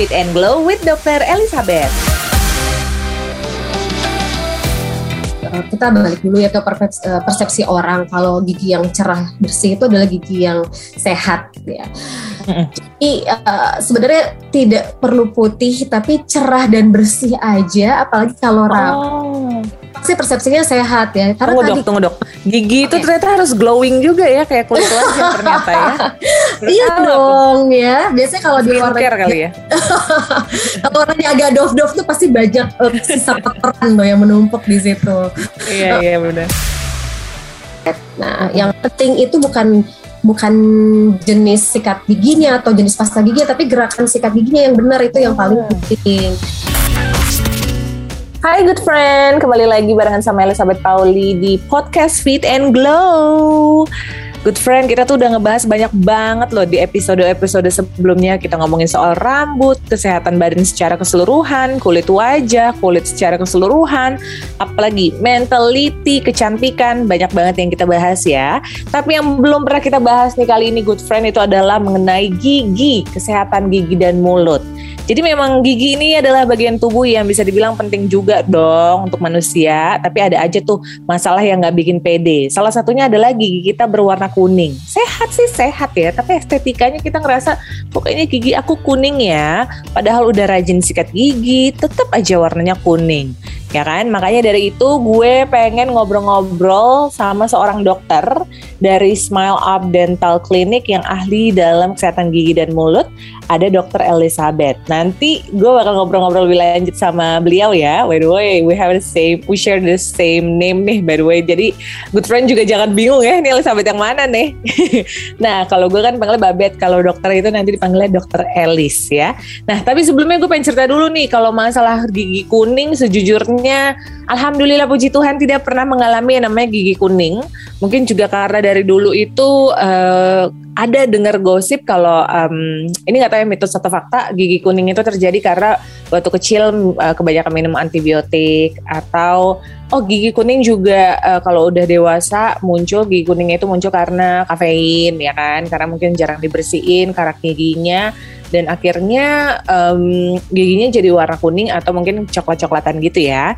Fit and Glow with Dr. Elizabeth. Eh, kita balik dulu ya ke eh, persepsi orang kalau gigi yang cerah bersih itu adalah gigi yang sehat ya. Jadi uh, sebenarnya tidak perlu putih tapi cerah dan bersih aja apalagi kalau rapi. Oh sih persepsinya sehat ya. Karena tunggu tadi, dok, tunggu dok. Gigi okay. itu ternyata harus glowing juga ya kayak kulit wajah ternyata ya. iya dong apa? ya. Biasanya kalau di luar kali ya. kalau warnanya agak dof-dof tuh pasti banyak uh, sisa kotoran loh yang menumpuk di situ. iya iya benar. Nah, yang penting itu bukan bukan jenis sikat giginya atau jenis pasta gigi tapi gerakan sikat giginya yang benar itu yang paling penting. Hai good friend, kembali lagi barengan sama Elizabeth Pauli di podcast Fit and Glow. Good friend, kita tuh udah ngebahas banyak banget loh di episode-episode sebelumnya. Kita ngomongin soal rambut, kesehatan badan secara keseluruhan, kulit wajah, kulit secara keseluruhan, apalagi mentality, kecantikan, banyak banget yang kita bahas ya. Tapi yang belum pernah kita bahas nih kali ini good friend itu adalah mengenai gigi, kesehatan gigi dan mulut. Jadi memang gigi ini adalah bagian tubuh yang bisa dibilang penting juga dong untuk manusia. Tapi ada aja tuh masalah yang nggak bikin pede. Salah satunya adalah gigi kita berwarna kuning. Sehat sih sehat ya, tapi estetikanya kita ngerasa pokoknya gigi aku kuning ya. Padahal udah rajin sikat gigi, tetap aja warnanya kuning ya kan? Makanya dari itu gue pengen ngobrol-ngobrol sama seorang dokter dari Smile Up Dental Clinic yang ahli dalam kesehatan gigi dan mulut, ada Dokter Elizabeth. Nanti gue bakal ngobrol-ngobrol lebih lanjut sama beliau ya. By the way, we have the same, we share the same name nih by the way. Jadi good friend juga jangan bingung ya, ini Elizabeth yang mana nih? nah, kalau gue kan panggilnya Babet, kalau dokter itu nanti dipanggilnya Dokter Elis ya. Nah, tapi sebelumnya gue pengen cerita dulu nih kalau masalah gigi kuning sejujurnya sebenarnya alhamdulillah puji Tuhan tidak pernah mengalami yang namanya gigi kuning. Mungkin juga karena dari dulu itu uh, ada dengar gosip kalau um, ini nggak tahu ya mitos atau fakta gigi kuning itu terjadi karena waktu kecil uh, kebanyakan minum antibiotik atau oh gigi kuning juga uh, kalau udah dewasa muncul gigi kuningnya itu muncul karena kafein ya kan karena mungkin jarang dibersihin karak giginya dan akhirnya um, giginya jadi warna kuning atau mungkin coklat-coklatan gitu ya.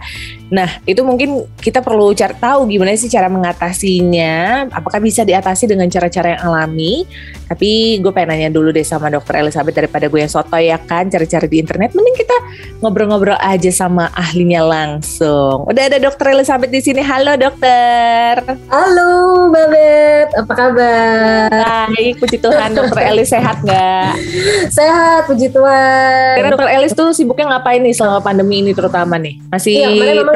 Nah itu mungkin kita perlu cari tahu gimana sih cara mengatasinya. Apakah bisa diatasi dengan cara-cara yang alami? Tapi gue pengen nanya dulu deh sama dokter Elizabeth daripada gue yang soto ya kan cari-cari di internet. Mending kita ngobrol-ngobrol aja sama ahlinya langsung. Udah ada dokter Elizabeth di sini. Halo dokter. Halo Babet, apa kabar? Baik, puji Tuhan. Dokter Elis sehat nggak? Sehat, puji Tuhan. Kira dokter Elis tuh sibuknya ngapain nih selama pandemi ini terutama nih? Masih iya,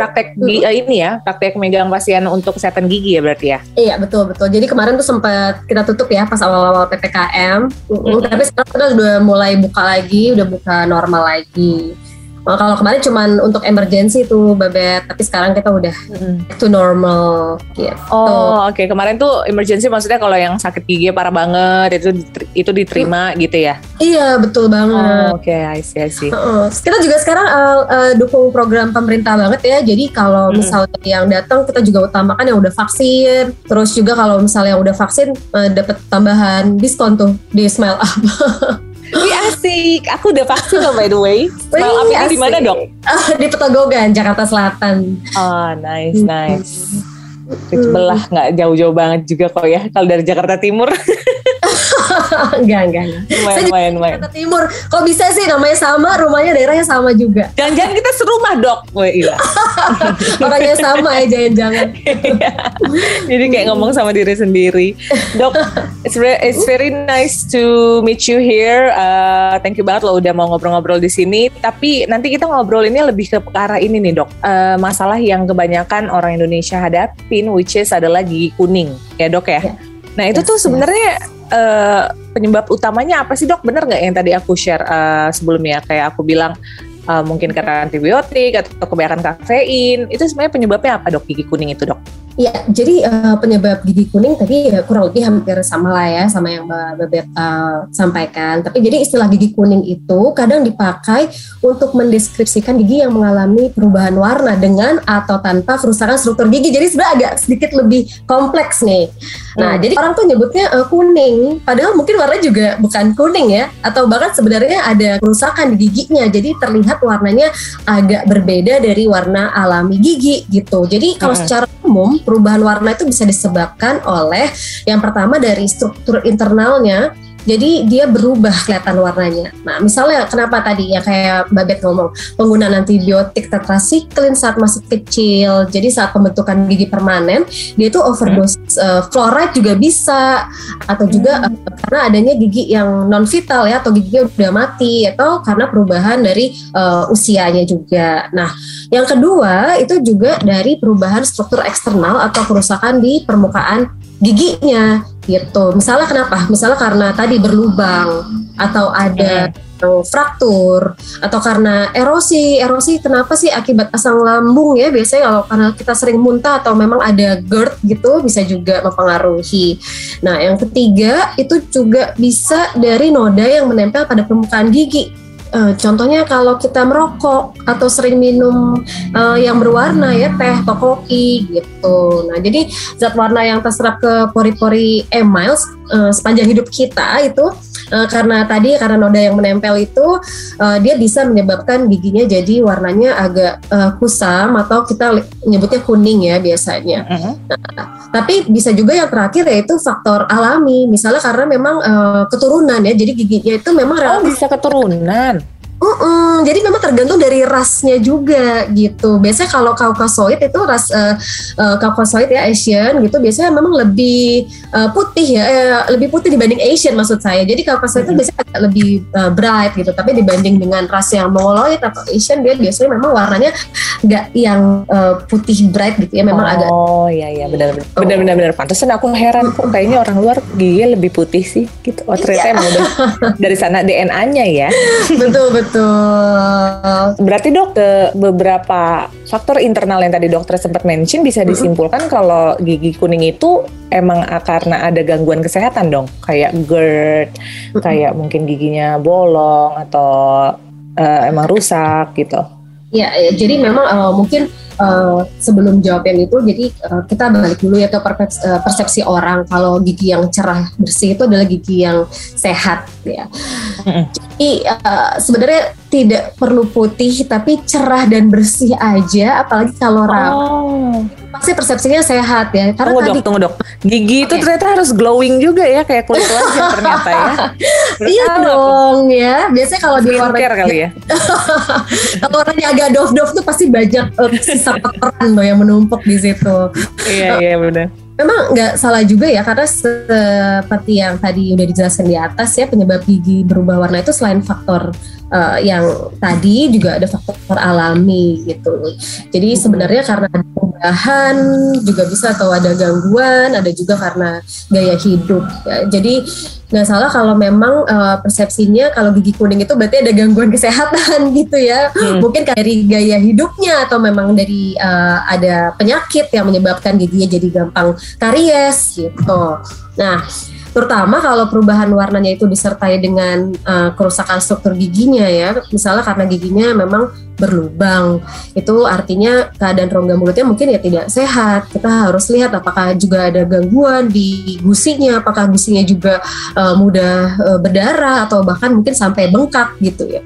praktek hmm. ini ya, praktek megang pasien untuk kesehatan gigi ya berarti ya? Iya betul betul. Jadi kemarin tuh sempat kita tutup ya pas awal-awal ppkm. Hmm. Tapi sekarang kita udah mulai buka lagi, udah buka normal lagi. Kalau kemarin cuma untuk emergency tuh Babet, tapi sekarang kita udah mm. to normal gitu. Oh, oke. Okay. Kemarin tuh emergency maksudnya kalau yang sakit gigi parah banget itu itu diterima mm. gitu ya? Iya, betul banget. Oh, oke, okay. I see, I see. Uh, kita juga sekarang uh, uh, dukung program pemerintah banget ya. Jadi kalau mm. misalnya yang datang kita juga utamakan yang udah vaksin. Terus juga kalau misalnya yang udah vaksin uh, dapat tambahan diskon tuh di Smile Up. Wih asik, aku udah vaksin loh by the way. Smile Up ini di mana dok? Uh, di Petogogan, Jakarta Selatan. Oh nice, nice. Hmm. Sebelah nggak jauh-jauh banget juga kok ya kalau dari Jakarta Timur. enggak, enggak. Lumayan, Saya lumayan, lumayan. Jakarta Timur. Kok bisa sih namanya sama, rumahnya daerahnya sama juga. Jangan-jangan kita serumah, Dok. Wah, iya. Orangnya sama ya, jangan-jangan. Iya. Jadi kayak ngomong sama diri sendiri. Dok, it's very, it's very nice to meet you here. Uh, thank you banget lo udah mau ngobrol-ngobrol di sini. Tapi nanti kita ngobrol ini lebih ke arah ini nih, Dok. Uh, masalah yang kebanyakan orang Indonesia hadapin which is adalah gigi kuning. Ya, Dok ya. Yeah. Nah itu yes, tuh sebenarnya yes uh, penyebab utamanya apa sih dok? Bener nggak yang tadi aku share uh, sebelumnya? Kayak aku bilang uh, mungkin karena antibiotik atau kebanyakan kafein. Itu sebenarnya penyebabnya apa dok gigi kuning itu dok? Ya, jadi uh, penyebab gigi kuning tadi ya kurang lebih hampir sama lah ya sama yang Mbak Bebet uh, sampaikan. Tapi jadi istilah gigi kuning itu kadang dipakai untuk mendeskripsikan gigi yang mengalami perubahan warna dengan atau tanpa kerusakan struktur gigi. Jadi sebenarnya agak sedikit lebih kompleks nih. Nah, hmm. jadi orang tuh nyebutnya uh, kuning, padahal mungkin warnanya juga bukan kuning ya, atau bahkan sebenarnya ada kerusakan di giginya. Jadi terlihat warnanya agak berbeda dari warna alami gigi gitu. Jadi kalau hmm. secara umum perubahan warna itu bisa disebabkan oleh yang pertama dari struktur internalnya jadi dia berubah kelihatan warnanya. Nah, misalnya kenapa tadi ya kayak Mbak Bet ngomong, penggunaan antibiotik tetrasiklin saat masih kecil. Jadi saat pembentukan gigi permanen, dia itu overdose hmm. uh, fluoride juga bisa atau juga hmm. uh, karena adanya gigi yang non vital ya atau giginya udah mati atau karena perubahan dari uh, usianya juga. Nah, yang kedua itu juga dari perubahan struktur eksternal atau kerusakan di permukaan giginya gitu. Misalnya kenapa? Misalnya karena tadi berlubang atau ada hmm. fraktur atau karena erosi. Erosi kenapa sih akibat asam lambung ya? Biasanya kalau karena kita sering muntah atau memang ada GERD gitu bisa juga mempengaruhi. Nah, yang ketiga itu juga bisa dari noda yang menempel pada permukaan gigi Uh, contohnya kalau kita merokok atau sering minum uh, yang berwarna ya teh atau kopi gitu. Nah jadi zat warna yang terserap ke pori-pori email uh, sepanjang hidup kita itu uh, karena tadi karena noda yang menempel itu uh, dia bisa menyebabkan giginya jadi warnanya agak uh, kusam atau kita nyebutnya kuning ya biasanya. Uh -huh. nah, tapi bisa juga yang terakhir yaitu faktor alami, misalnya karena memang uh, keturunan ya, jadi giginya itu memang oh bisa keturunan. Mm-mm, jadi memang tergantung dari rasnya juga gitu. Biasanya kalau Caucasoid itu ras uh, uh, Caucasoid ya Asian gitu biasanya memang lebih uh, putih ya, eh, lebih putih dibanding Asian maksud saya. Jadi Caucasoid mm-hmm. itu biasanya agak lebih uh, bright gitu. Tapi dibanding dengan ras yang Mongoloid atau Asian dia biasanya memang warnanya nggak yang uh, putih bright gitu ya. Memang oh, agak. Oh iya iya benar benar. Oh. Benar benar benar. Pantesan aku heran kok kayaknya orang luar gigi lebih putih sih gitu. Oh ternyata iya. emang udah dari sana DNA-nya ya. betul betul Betul. Berarti dok, beberapa faktor internal yang tadi dokter sempat mention bisa disimpulkan kalau gigi kuning itu emang karena ada gangguan kesehatan dong, kayak GERD, kayak mungkin giginya bolong atau uh, emang rusak gitu. Ya, ya jadi memang uh, mungkin uh, sebelum jawab yang itu, jadi uh, kita balik dulu ya ke uh, persepsi orang kalau gigi yang cerah bersih itu adalah gigi yang sehat ya. Jadi uh, sebenarnya tidak perlu putih tapi cerah dan bersih aja, apalagi kalau rapi. Oh. Pasti persepsinya sehat ya. Karena tunggu tadi, dok, tunggu dok. Gigi okay. itu ternyata harus glowing juga ya, kayak kulit wajah ternyata ya. iya dong ya. Biasanya kalau di luar kali ya. kalau warnanya agak dof-dof tuh pasti banyak uh, sisa kotoran loh yang menumpuk di situ. iya iya benar. Memang nggak salah juga ya karena seperti yang tadi udah dijelaskan di atas ya penyebab gigi berubah warna itu selain faktor uh, yang tadi juga ada faktor alami gitu. Jadi sebenarnya karena ada perubahan juga bisa atau ada gangguan, ada juga karena gaya hidup. Ya. Jadi nggak salah kalau memang uh, persepsinya kalau gigi kuning itu berarti ada gangguan kesehatan gitu ya hmm. mungkin dari gaya hidupnya atau memang dari uh, ada penyakit yang menyebabkan giginya jadi gampang karies gitu nah terutama kalau perubahan warnanya itu disertai dengan uh, kerusakan struktur giginya ya. Misalnya karena giginya memang berlubang itu artinya keadaan rongga mulutnya mungkin ya tidak sehat. Kita harus lihat apakah juga ada gangguan di gusinya apakah gusinya juga uh, mudah uh, berdarah atau bahkan mungkin sampai bengkak gitu ya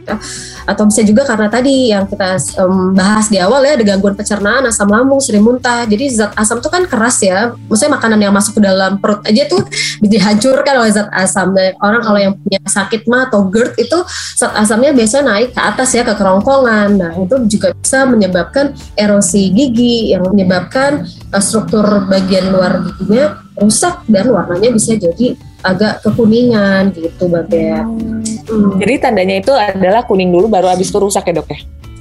atau bisa juga karena tadi yang kita um, bahas di awal ya ada gangguan pencernaan asam lambung sering muntah jadi zat asam itu kan keras ya maksudnya makanan yang masuk ke dalam perut aja tuh dihancurkan oleh zat asam. Dan orang kalau yang punya sakit mah atau GERD itu zat asamnya biasa naik ke atas ya ke kerongkongan. Nah itu juga bisa menyebabkan erosi gigi yang menyebabkan uh, struktur bagian luar giginya rusak dan warnanya bisa jadi agak kekuningan gitu Mbak Hmm. Jadi tandanya itu adalah kuning dulu baru habis itu rusak ya dok ya?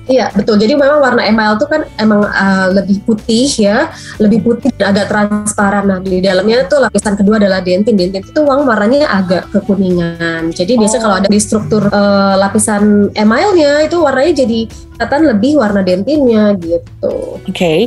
Iya betul. Jadi memang warna emal itu kan emang uh, lebih putih ya, lebih putih dan agak transparan. Nah di dalamnya itu lapisan kedua adalah dentin. Dentin itu uang warnanya agak kekuningan. Jadi oh. biasa kalau ada di struktur uh, lapisan emalnya itu warnanya jadi kelihatan lebih warna dentinnya gitu. Oke. Okay.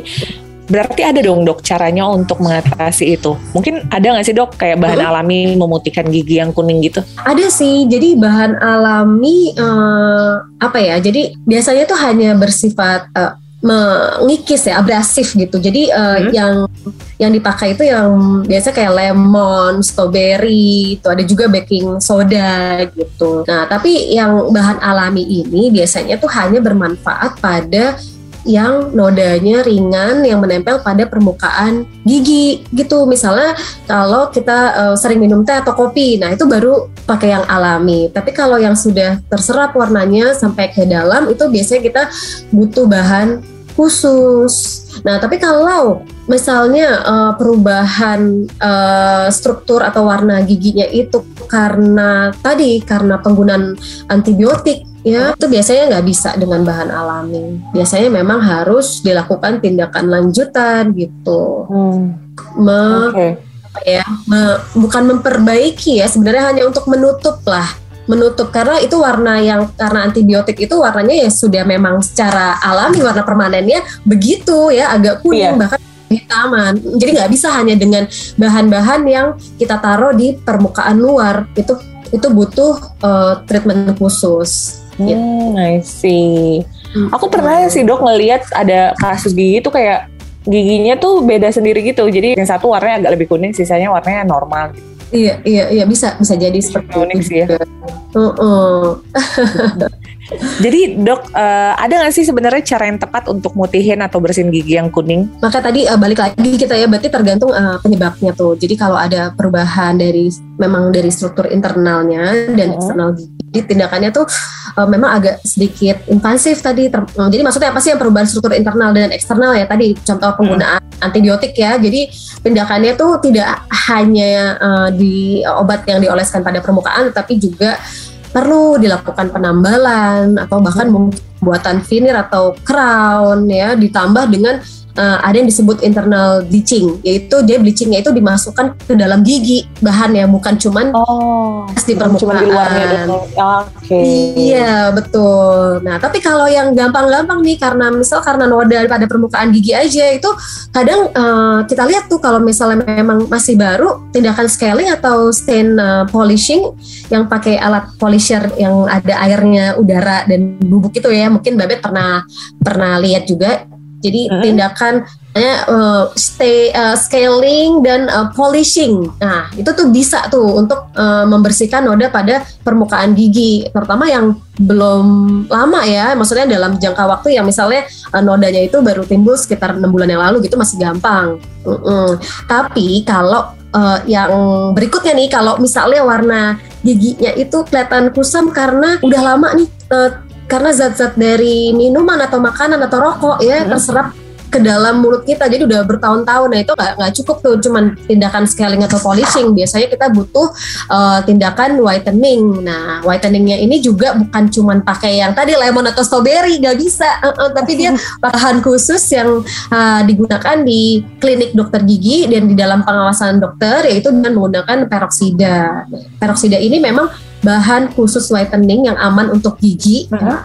Berarti ada dong dok caranya untuk mengatasi itu. Mungkin ada nggak sih dok kayak bahan hmm. alami memutihkan gigi yang kuning gitu? Ada sih. Jadi bahan alami uh, apa ya? Jadi biasanya tuh hanya bersifat uh, mengikis ya abrasif gitu jadi uh, hmm. yang yang dipakai itu yang biasa kayak lemon, strawberry, itu ada juga baking soda gitu. Nah, tapi yang bahan alami ini biasanya tuh hanya bermanfaat pada yang nodanya ringan yang menempel pada permukaan gigi gitu. Misalnya kalau kita uh, sering minum teh atau kopi, nah itu baru pakai yang alami. Tapi kalau yang sudah terserap warnanya sampai ke dalam itu biasanya kita butuh bahan khusus. Nah, tapi kalau misalnya uh, perubahan uh, struktur atau warna giginya itu karena tadi karena penggunaan antibiotik ya itu biasanya nggak bisa dengan bahan alami. Biasanya memang harus dilakukan tindakan lanjutan gitu. Hmm. Me, okay. ya, me, bukan memperbaiki ya sebenarnya hanya untuk menutup lah menutup karena itu warna yang karena antibiotik itu warnanya ya sudah memang secara alami warna permanennya begitu ya agak kuning yeah. bahkan hitaman jadi nggak bisa hanya dengan bahan-bahan yang kita taruh di permukaan luar itu itu butuh uh, treatment khusus hmm, gitu. I see hmm. aku pernah sih dok ngelihat ada kasus gigi itu kayak giginya tuh beda sendiri gitu jadi yang satu warnanya agak lebih kuning sisanya warnanya normal gitu Iya, iya, iya bisa bisa jadi seperti unik sih ya. Uh -uh. Jadi dok, uh, ada nggak sih sebenarnya cara yang tepat untuk mutihin atau bersihin gigi yang kuning? Maka tadi uh, balik lagi kita ya, berarti tergantung uh, penyebabnya tuh. Jadi kalau ada perubahan dari memang dari struktur internalnya dan hmm. eksternal gigi, tindakannya tuh uh, memang agak sedikit invasif tadi. Ter, uh, jadi maksudnya apa sih yang perubahan struktur internal dan eksternal ya tadi? Contoh penggunaan hmm. antibiotik ya. Jadi tindakannya tuh tidak hanya uh, di obat yang dioleskan pada permukaan, tapi juga perlu dilakukan penambalan atau bahkan mungkin buatan veneer atau crown ya ditambah dengan uh, ada yang disebut internal bleaching, yaitu dia bleachingnya itu dimasukkan ke dalam gigi bahan ya, bukan cuman oh, di permukaan. Cuman di luarnya Oke. Okay. Iya betul. Nah tapi kalau yang gampang-gampang nih karena misal karena noda pada permukaan gigi aja itu kadang uh, kita lihat tuh kalau misalnya memang masih baru tindakan scaling atau stain uh, polishing yang pakai alat polisher yang ada airnya udara dan bubuk itu ya mungkin Babet pernah pernah lihat juga jadi hmm. tindakan uh, stay uh, scaling dan uh, polishing. Nah, itu tuh bisa tuh untuk uh, membersihkan noda pada permukaan gigi, terutama yang belum lama ya. Maksudnya dalam jangka waktu yang misalnya uh, nodanya itu baru timbul sekitar enam bulan yang lalu gitu masih gampang. Uh -uh. Tapi kalau uh, yang berikutnya nih, kalau misalnya warna giginya itu kelihatan kusam karena udah lama nih uh, karena zat-zat dari minuman atau makanan atau rokok ya hmm. terserap ke dalam mulut kita. Jadi udah bertahun-tahun. Nah itu nggak cukup tuh cuman tindakan scaling atau polishing. Biasanya kita butuh uh, tindakan whitening. Nah whiteningnya ini juga bukan cuman pakai yang tadi lemon atau strawberry nggak bisa. Uh, uh, tapi dia bahan khusus yang uh, digunakan di klinik dokter gigi dan di dalam pengawasan dokter yaitu dengan menggunakan peroksida. Peroksida ini memang bahan khusus whitening yang aman untuk gigi. Uh-huh.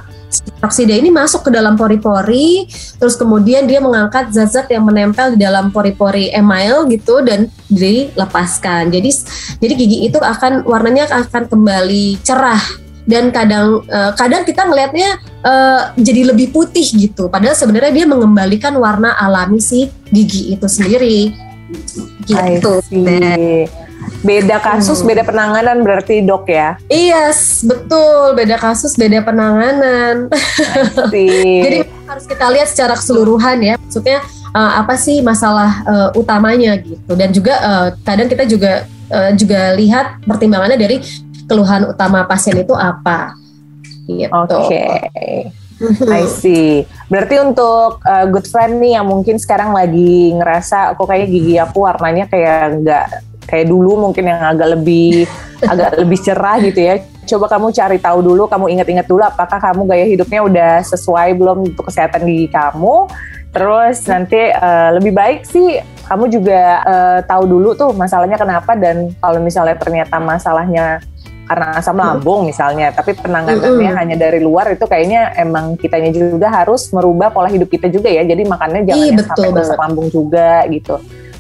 Oksida ini masuk ke dalam pori-pori, terus kemudian dia mengangkat zat-zat yang menempel di dalam pori-pori email gitu dan dilepaskan. Jadi jadi gigi itu akan warnanya akan kembali cerah dan kadang uh, kadang kita ngelihatnya uh, jadi lebih putih gitu. Padahal sebenarnya dia mengembalikan warna alami si gigi itu sendiri. Gitu beda kasus, hmm. beda penanganan berarti dok ya? Iya, yes, betul. Beda kasus, beda penanganan. Jadi harus kita lihat secara keseluruhan ya. Maksudnya uh, apa sih masalah uh, utamanya gitu. Dan juga uh, kadang kita juga uh, juga lihat pertimbangannya dari keluhan utama pasien itu apa. Gitu. Oke. Okay. I see. Berarti untuk uh, good friend nih yang mungkin sekarang lagi ngerasa kok kayak gigi aku warnanya kayak nggak kayak dulu mungkin yang agak lebih agak lebih cerah gitu ya. Coba kamu cari tahu dulu, kamu ingat-ingat dulu apakah kamu gaya hidupnya udah sesuai belum untuk kesehatan gigi kamu. Terus nanti uh, lebih baik sih kamu juga uh, tahu dulu tuh masalahnya kenapa dan kalau misalnya ternyata masalahnya karena asam lambung misalnya, tapi penanganannya hanya dari luar itu kayaknya emang kitanya juga harus merubah pola hidup kita juga ya. Jadi makannya jangan Iya, yang betul sampai banget. asam lambung juga gitu.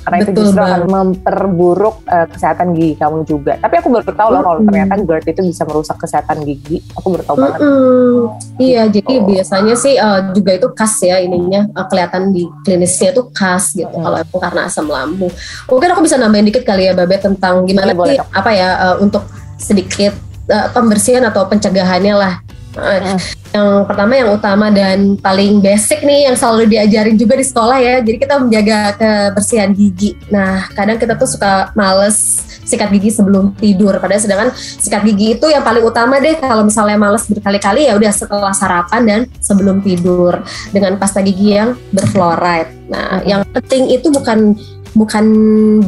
Karena itu Betul justru akan banget. memperburuk eh, kesehatan gigi kamu juga. Tapi aku baru tahu loh kalau Mm-mm. ternyata GERD itu bisa merusak kesehatan gigi. Aku baru tahu banget. Mm-mm. Iya, jadi Gitu. biasanya sih eh, juga itu khas ya ininya eh, kelihatan di klinisnya itu khas gitu Mm. kalau emang karena asam lambung. Mungkin aku bisa nambahin dikit kali ya Babet tentang gimana boleh, sih apa ya eh, untuk sedikit eh, pembersihan atau pencegahannya lah. Eh. Yang pertama yang utama dan paling basic nih yang selalu diajarin juga di sekolah ya. Jadi kita menjaga kebersihan gigi. Nah, kadang kita tuh suka males sikat gigi sebelum tidur. Padahal sedangkan sikat gigi itu yang paling utama deh kalau misalnya males berkali-kali ya udah setelah sarapan dan sebelum tidur dengan pasta gigi yang berfluoride. Nah, yang penting itu bukan bukan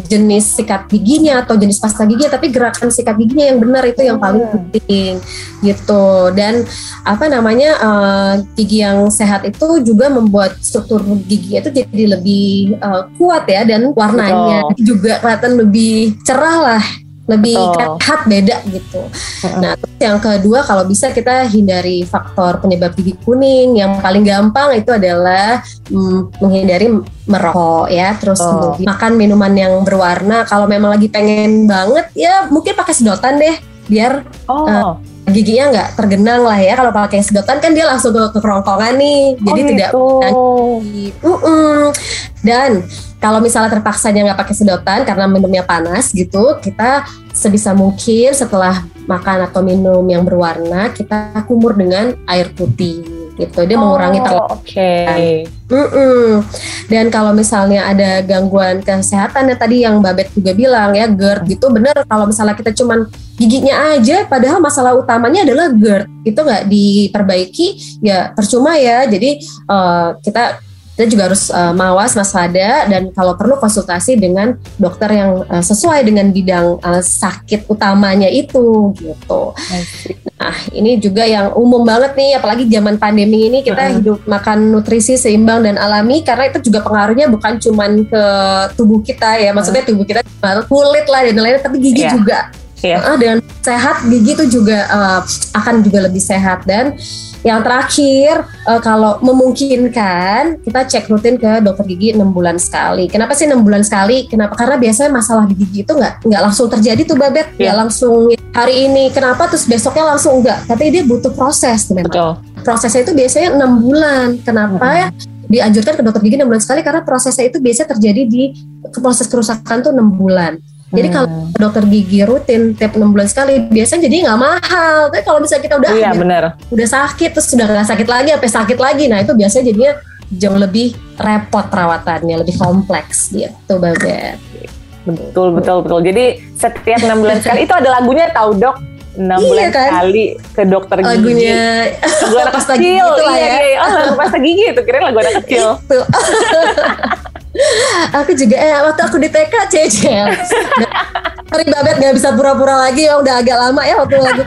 jenis sikat giginya atau jenis pasta gigi tapi gerakan sikat giginya yang benar itu yang paling Hmm. penting gitu. Dan apa namanya eh, gigi yang sehat itu juga membuat struktur gigi itu jadi lebih eh, kuat ya dan warnanya juga kelihatan lebih cerah lah lebih sehat beda gitu. Nah, terus yang kedua kalau bisa kita hindari faktor penyebab gigi kuning. Yang paling gampang itu adalah mm, menghindari merokok ya. Terus Oh. makan minuman yang berwarna. Kalau memang lagi pengen banget ya mungkin pakai sedotan deh biar Oh, giginya nggak tergenang lah ya. Kalau pakai sedotan kan dia langsung ke, ke kerongkongan nih. Jadi oh tidak gitu. Mm-mm. Dan kalau misalnya terpaksanya nggak pakai sedotan karena minumnya panas gitu, kita sebisa mungkin setelah makan atau minum yang berwarna kita kumur dengan air putih gitu. Dia mengurangi Oh, terlalu. Oke. Mm-mm. Dan kalau misalnya ada gangguan kesehatan ya tadi yang Babet juga bilang ya GERD gitu bener kalau misalnya kita cuman giginya aja padahal masalah utamanya adalah GERD itu nggak diperbaiki ya percuma ya jadi eh, kita kita juga harus eh, mawas waspada dan kalau perlu konsultasi dengan dokter yang eh, sesuai dengan bidang eh, sakit utamanya itu gitu. Nah, ini juga yang umum banget nih, apalagi zaman pandemi ini kita Mm-mm. hidup makan nutrisi seimbang dan alami karena itu juga pengaruhnya bukan cuman ke tubuh kita ya, maksudnya tubuh kita kulit lah dan lain-lain, tapi gigi Iya. juga. Iya. Ah, dengan sehat gigi itu juga eh, akan juga lebih sehat dan yang terakhir eh, kalau memungkinkan kita cek rutin ke dokter gigi enam bulan sekali. Kenapa sih enam bulan sekali? Kenapa? Karena biasanya masalah di gigi itu nggak nggak langsung terjadi tuh babet, nggak Iya. langsung hari ini. Kenapa terus besoknya langsung enggak? Tapi dia butuh proses memang. Betul. Prosesnya itu biasanya enam bulan. Kenapa ya? Dianjurkan ke dokter gigi enam bulan sekali karena prosesnya itu biasanya terjadi di proses kerusakan tuh enam bulan. Jadi kalau Hmm. dokter gigi rutin tiap enam bulan sekali biasanya jadi nggak mahal. Tapi kalau misalnya kita udah Iya udah, benar. udah sakit terus sudah nggak sakit lagi, sampai sakit lagi, nah itu biasanya jadinya jauh lebih repot perawatannya, lebih kompleks gitu, Babet. Betul betul betul. Jadi setiap enam bulan sekali itu ada lagunya tahu dok. Enam Iya, bulan kan? sekali ke dokter gigi. Lagunya lagu anak kecil. gigi itu lah iya, ya. iya. Oh lagu pasta gigi itu kira lagu anak kecil. itu. aku juga eh waktu aku di TK cecil. Hari Babet nggak bisa pura-pura lagi ya udah agak lama ya waktu kecil.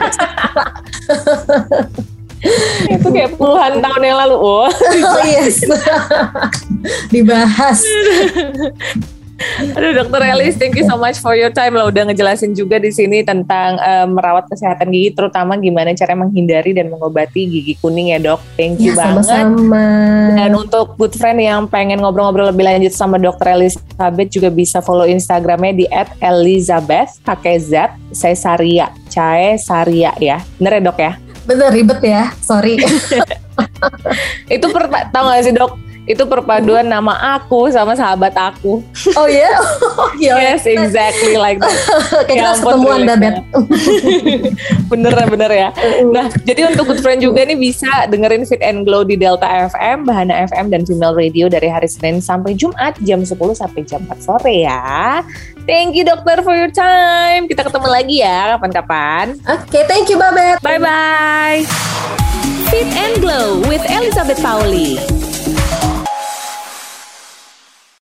itu kayak puluhan tahun yang lalu. Oh. Oh yes. Dibahas. Aduh dokter Elis, thank you so much for your time lah udah ngejelasin juga di sini tentang eh, merawat kesehatan gigi, terutama gimana cara menghindari dan mengobati gigi kuning ya dok. Thank you Ya banget. sama-sama. Dan untuk good friend yang pengen ngobrol-ngobrol lebih lanjut sama dokter Elizabeth juga bisa follow Instagramnya di @elizabeth pakai Z Cesaria, Cae Saria ya. Bener ya dok ya? Bener ribet ya, sorry. Itu per, tau gak sih dok? Itu perpaduan nama aku sama sahabat aku. Oh ya, oh, gila. Yes, exactly like that. Kayak kita Ya ketemuan relate dah, Bet. bener bener ya. Nah, jadi untuk good friend juga nih bisa dengerin Fit and Glow di Delta FM, Bahana FM dan Female Radio dari hari Senin sampai Jumat jam 10 sampai jam 4 sore ya. Thank you dokter for your time. Kita ketemu lagi ya kapan-kapan. Oke, thank you Babet. Bye bye. Fit and Glow with Elizabeth Pauli.